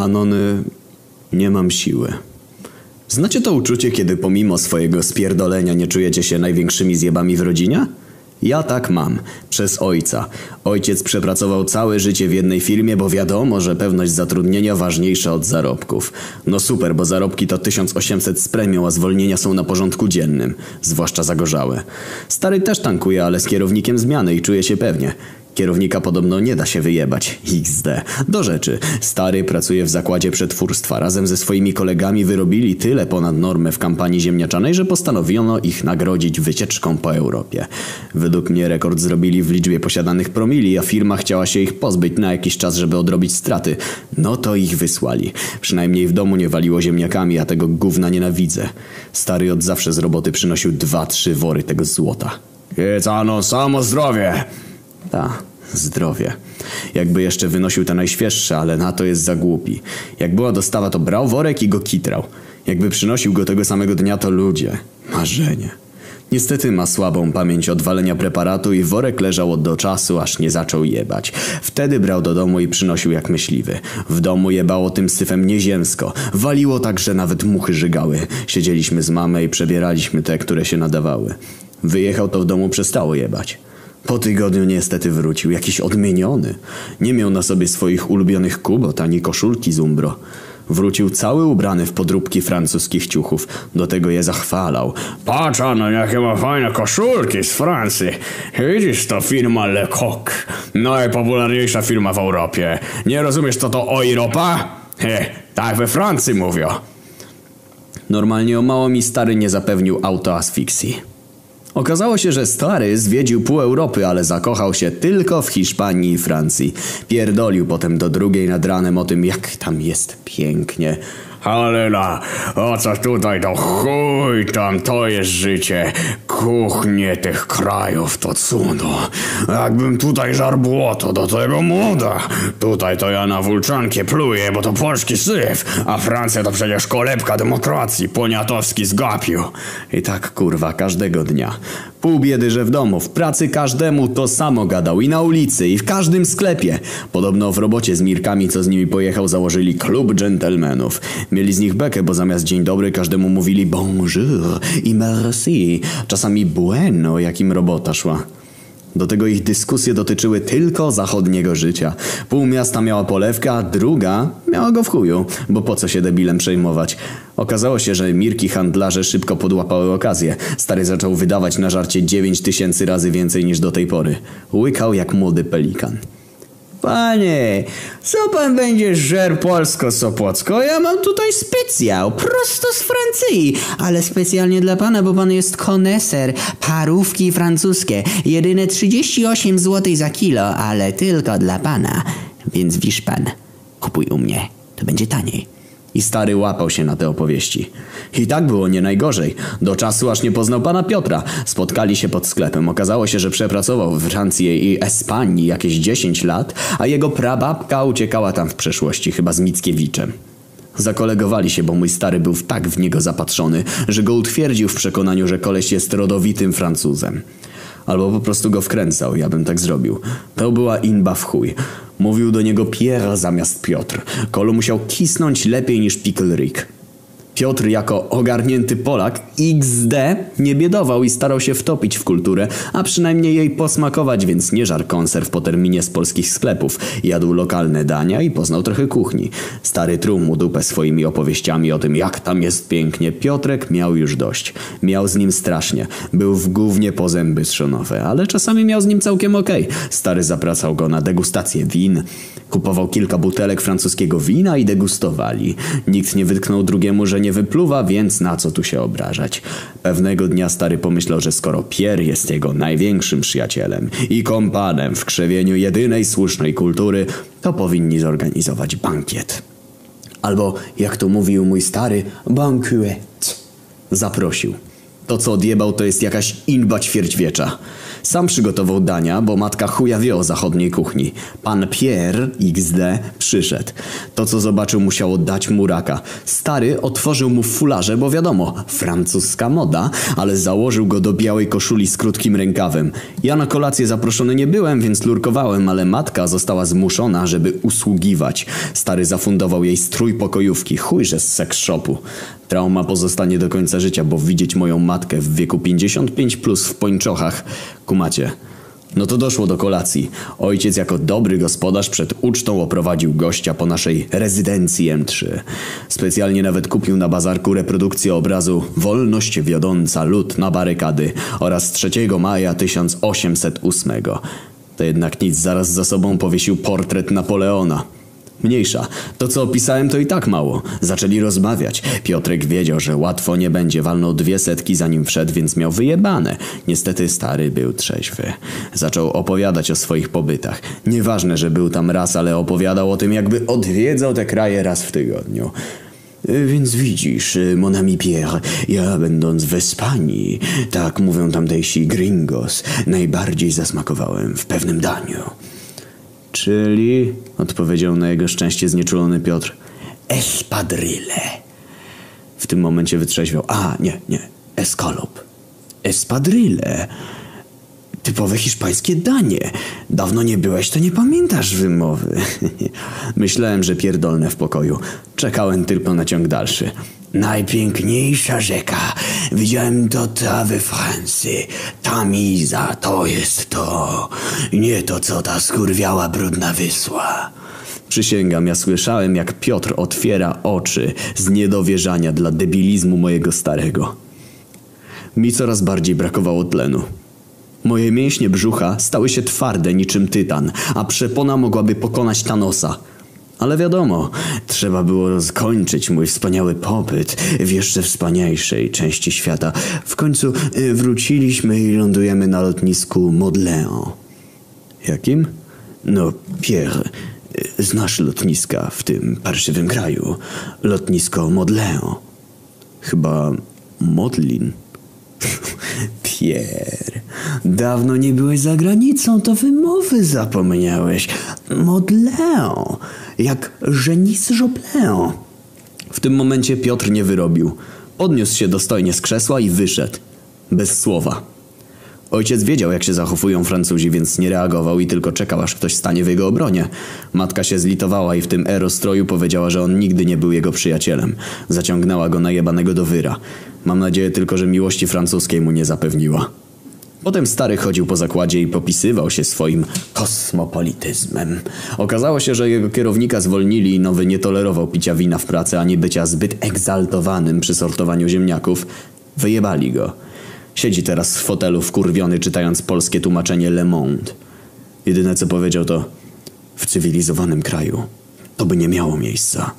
Anony, nie mam siły. Znacie to uczucie, kiedy pomimo swojego spierdolenia nie czujecie się największymi zjebami w rodzinie? Ja tak mam. Przez ojca. Ojciec przepracował całe życie w jednej firmie, bo wiadomo, że pewność zatrudnienia ważniejsza od zarobków. No super, bo zarobki to 1800 z premią, a zwolnienia są na porządku dziennym. Zwłaszcza zagorzałe. Stary też tankuje, ale z kierownikiem zmiany i czuje się pewnie. Kierownika podobno nie da się wyjebać. XD. Do rzeczy. Stary pracuje w zakładzie przetwórstwa. Razem ze swoimi kolegami wyrobili tyle ponad normę w kampanii ziemniaczanej, że postanowiono ich nagrodzić wycieczką po Europie. Według mnie rekord zrobili w liczbie posiadanych promili, a firma chciała się ich pozbyć na jakiś czas, żeby odrobić straty. No to ich wysłali. Przynajmniej w domu nie waliło ziemniakami, a tego gówna nienawidzę. Stary od zawsze z roboty przynosił dwa, trzy wory tego złota. Jedz samo zdrowie! Ta, zdrowie. Jakby jeszcze wynosił te najświeższe, ale na to jest za głupi. Jak była dostawa, to brał worek i go kitrał. Jakby przynosił go tego samego dnia, to ludzie. Marzenie. Niestety ma słabą pamięć odwalenia preparatu i worek leżał do czasu, aż nie zaczął jebać. Wtedy brał do domu i przynosił jak myśliwy. W domu jebało tym syfem nieziemsko. Waliło tak, że nawet muchy żygały. Siedzieliśmy z mamą i przebieraliśmy te, które się nadawały. Wyjechał to w domu przestało jebać. Po tygodniu niestety wrócił, jakiś odmieniony. Nie miał na sobie swoich ulubionych kubot ani koszulki z umbro. Wrócił cały ubrany w podróbki francuskich ciuchów. Do tego je zachwalał. Patrz, no jakie ma fajne koszulki z Francji. Widzisz, to firma Le Coq. Najpopularniejsza firma w Europie. Nie rozumiesz, co to Europa? He, tak we Francji mówią. Normalnie o mało mi stary nie zapewnił autoasfiksji. Okazało się, że stary zwiedził pół Europy, ale zakochał się tylko w Hiszpanii i Francji. Pierdolił potem do drugiej nad ranem o tym, jak tam jest pięknie. Halena, o co tutaj to chuj tam, to jest życie. Kuchnie tych krajów to cudo. Jakbym tutaj żar błoto do tego młoda. Tutaj to ja na wulczankę pluję, bo to polski syf, a Francja to przecież kolebka demokracji, poniatowski zgapił. I tak kurwa każdego dnia. Pół biedy, że w domu, w pracy każdemu to samo gadał i na ulicy i w każdym sklepie. Podobno w robocie z Mirkami, co z nimi pojechał, założyli klub dżentelmenów. Mieli z nich bekę, bo zamiast dzień dobry każdemu mówili bonjour i merci. Czasami bueno, jakim robota szła. Do tego ich dyskusje dotyczyły tylko zachodniego życia. Pół miasta miała polewkę, druga miała go w chuju, bo po co się debilem przejmować. Okazało się, że Mirki handlarze szybko podłapały okazję. Stary zaczął wydawać na żarcie 9 tysięcy razy więcej niż do tej pory. Łykał jak młody pelikan. Panie, co pan będzie żer polsko-sopocko? Ja mam tutaj specjał, prosto z Francji, ale specjalnie dla pana, bo pan jest koneser. Parówki francuskie, jedyne 38 zł za kilo, ale tylko dla pana. Więc wisz pan, kupuj u mnie, to będzie taniej. I stary łapał się na te opowieści. I tak było nie najgorzej. Do czasu aż nie poznał pana Piotra. Spotkali się pod sklepem. Okazało się, że przepracował w Francji i Espanii jakieś 10 lat, a jego prababka uciekała tam w przeszłości, chyba z Mickiewiczem. Zakolegowali się, bo mój stary był tak w niego zapatrzony, że go utwierdził w przekonaniu, że koleś jest rodowitym Francuzem. Albo po prostu go wkręcał, ja bym tak zrobił. To była inba w chuj. Mówił do niego Pierre zamiast Piotr. Kolu musiał kisnąć lepiej niż Pickle Rick. Piotr jako ogarnięty Polak XD nie biedował i starał się wtopić w kulturę, a przynajmniej jej posmakować, więc nie żar konserw po terminie z polskich sklepów. Jadł lokalne dania i poznał trochę kuchni. Stary truł mu dupę swoimi opowieściami o tym, jak tam jest pięknie. Piotrek miał już dość. Miał z nim strasznie. Był w głównie po zęby strzonowe, ale czasami miał z nim całkiem okej. Okay. Stary zapracał go na degustację win. Kupował kilka butelek francuskiego wina i degustowali. Nikt nie wytknął drugiemu, że nie wypluwa, więc na co tu się obrażać. Pewnego dnia stary pomyślał, że skoro Pierre jest jego największym przyjacielem i kompanem w krzewieniu jedynej słusznej kultury, to powinni zorganizować bankiet. Albo, jak to mówił mój stary, bankuet. Zaprosił. To co odjebał to jest jakaś inba ćwierćwiecza. Sam przygotował dania, bo matka chuja wie o zachodniej kuchni. Pan Pierre XD przyszedł. To co zobaczył musiało dać mu raka. Stary otworzył mu fularze, bo wiadomo, francuska moda, ale założył go do białej koszuli z krótkim rękawem. Ja na kolację zaproszony nie byłem, więc lurkowałem, ale matka została zmuszona, żeby usługiwać. Stary zafundował jej strój pokojówki, chujże z seks shopu. Trauma pozostanie do końca życia, bo widzieć moją matkę w wieku 55 plus w pończochach. Kumacie. No to doszło do kolacji. Ojciec jako dobry gospodarz przed ucztą oprowadził gościa po naszej rezydencji M3. Specjalnie nawet kupił na bazarku reprodukcję obrazu Wolność wiodąca lud na barykady oraz 3 maja 1808. To jednak nic, zaraz za sobą powiesił portret Napoleona. Mniejsza. To co opisałem to i tak mało. Zaczęli rozmawiać. Piotrek wiedział, że łatwo nie będzie. Walnął dwie setki zanim wszedł, więc miał wyjebane. Niestety stary był trzeźwy. Zaczął opowiadać o swoich pobytach. Nieważne, że był tam raz, ale opowiadał o tym jakby odwiedzał te kraje raz w tygodniu. Więc widzisz, mon ami Pierre, ja będąc w Hiszpanii, tak mówią tamtejsi gringos, najbardziej zasmakowałem w pewnym daniu. Czyli, odpowiedział na jego szczęście znieczulony Piotr, espadrille. W tym momencie wytrzeźwiał. A, nie, nie, escalop. Espadrille. Typowe hiszpańskie danie. Dawno nie byłeś, to nie pamiętasz wymowy. Myślałem, że pierdolne w pokoju. Czekałem tylko na ciąg dalszy. Najpiękniejsza rzeka. Widziałem to ta we Francji. Tamiza, to jest to. Nie to, co ta skurwiała brudna wysła. Przysięgam, ja słyszałem, jak Piotr otwiera oczy z niedowierzania dla debilizmu mojego starego. Mi coraz bardziej brakowało tlenu. Moje mięśnie brzucha stały się twarde niczym tytan, a przepona mogłaby pokonać Thanosa. Ale wiadomo, trzeba było skończyć mój wspaniały pobyt w jeszcze wspanialszej części świata. W końcu y, wróciliśmy i lądujemy na lotnisku Modleon. Jakim? No, Pierre, y, znasz lotniska w tym parszywym kraju. Lotnisko Modleon. Chyba Modlin. Pierre, dawno nie byłeś za granicą, to wymowy zapomniałeś. Modleon, jak Genis Joplin. W tym momencie Piotr nie wyrobił. Podniósł się dostojnie z krzesła i wyszedł. Bez słowa. Ojciec wiedział, jak się zachowują Francuzi, więc nie reagował i tylko czekał, aż ktoś stanie w jego obronie. Matka się zlitowała i w tym erostroju powiedziała, że on nigdy nie był jego przyjacielem. Zaciągnęła go najebanego do wyra. Mam nadzieję tylko, że miłości francuskiej mu nie zapewniła. Potem stary chodził po zakładzie i popisywał się swoim kosmopolityzmem. Okazało się, że jego kierownika zwolnili i nowy nie tolerował picia wina w pracy ani bycia zbyt egzaltowanym przy sortowaniu ziemniaków. Wyjebali go. Siedzi teraz w fotelu wkurwiony czytając polskie tłumaczenie Le Monde. Jedyne co powiedział to w cywilizowanym kraju to by nie miało miejsca.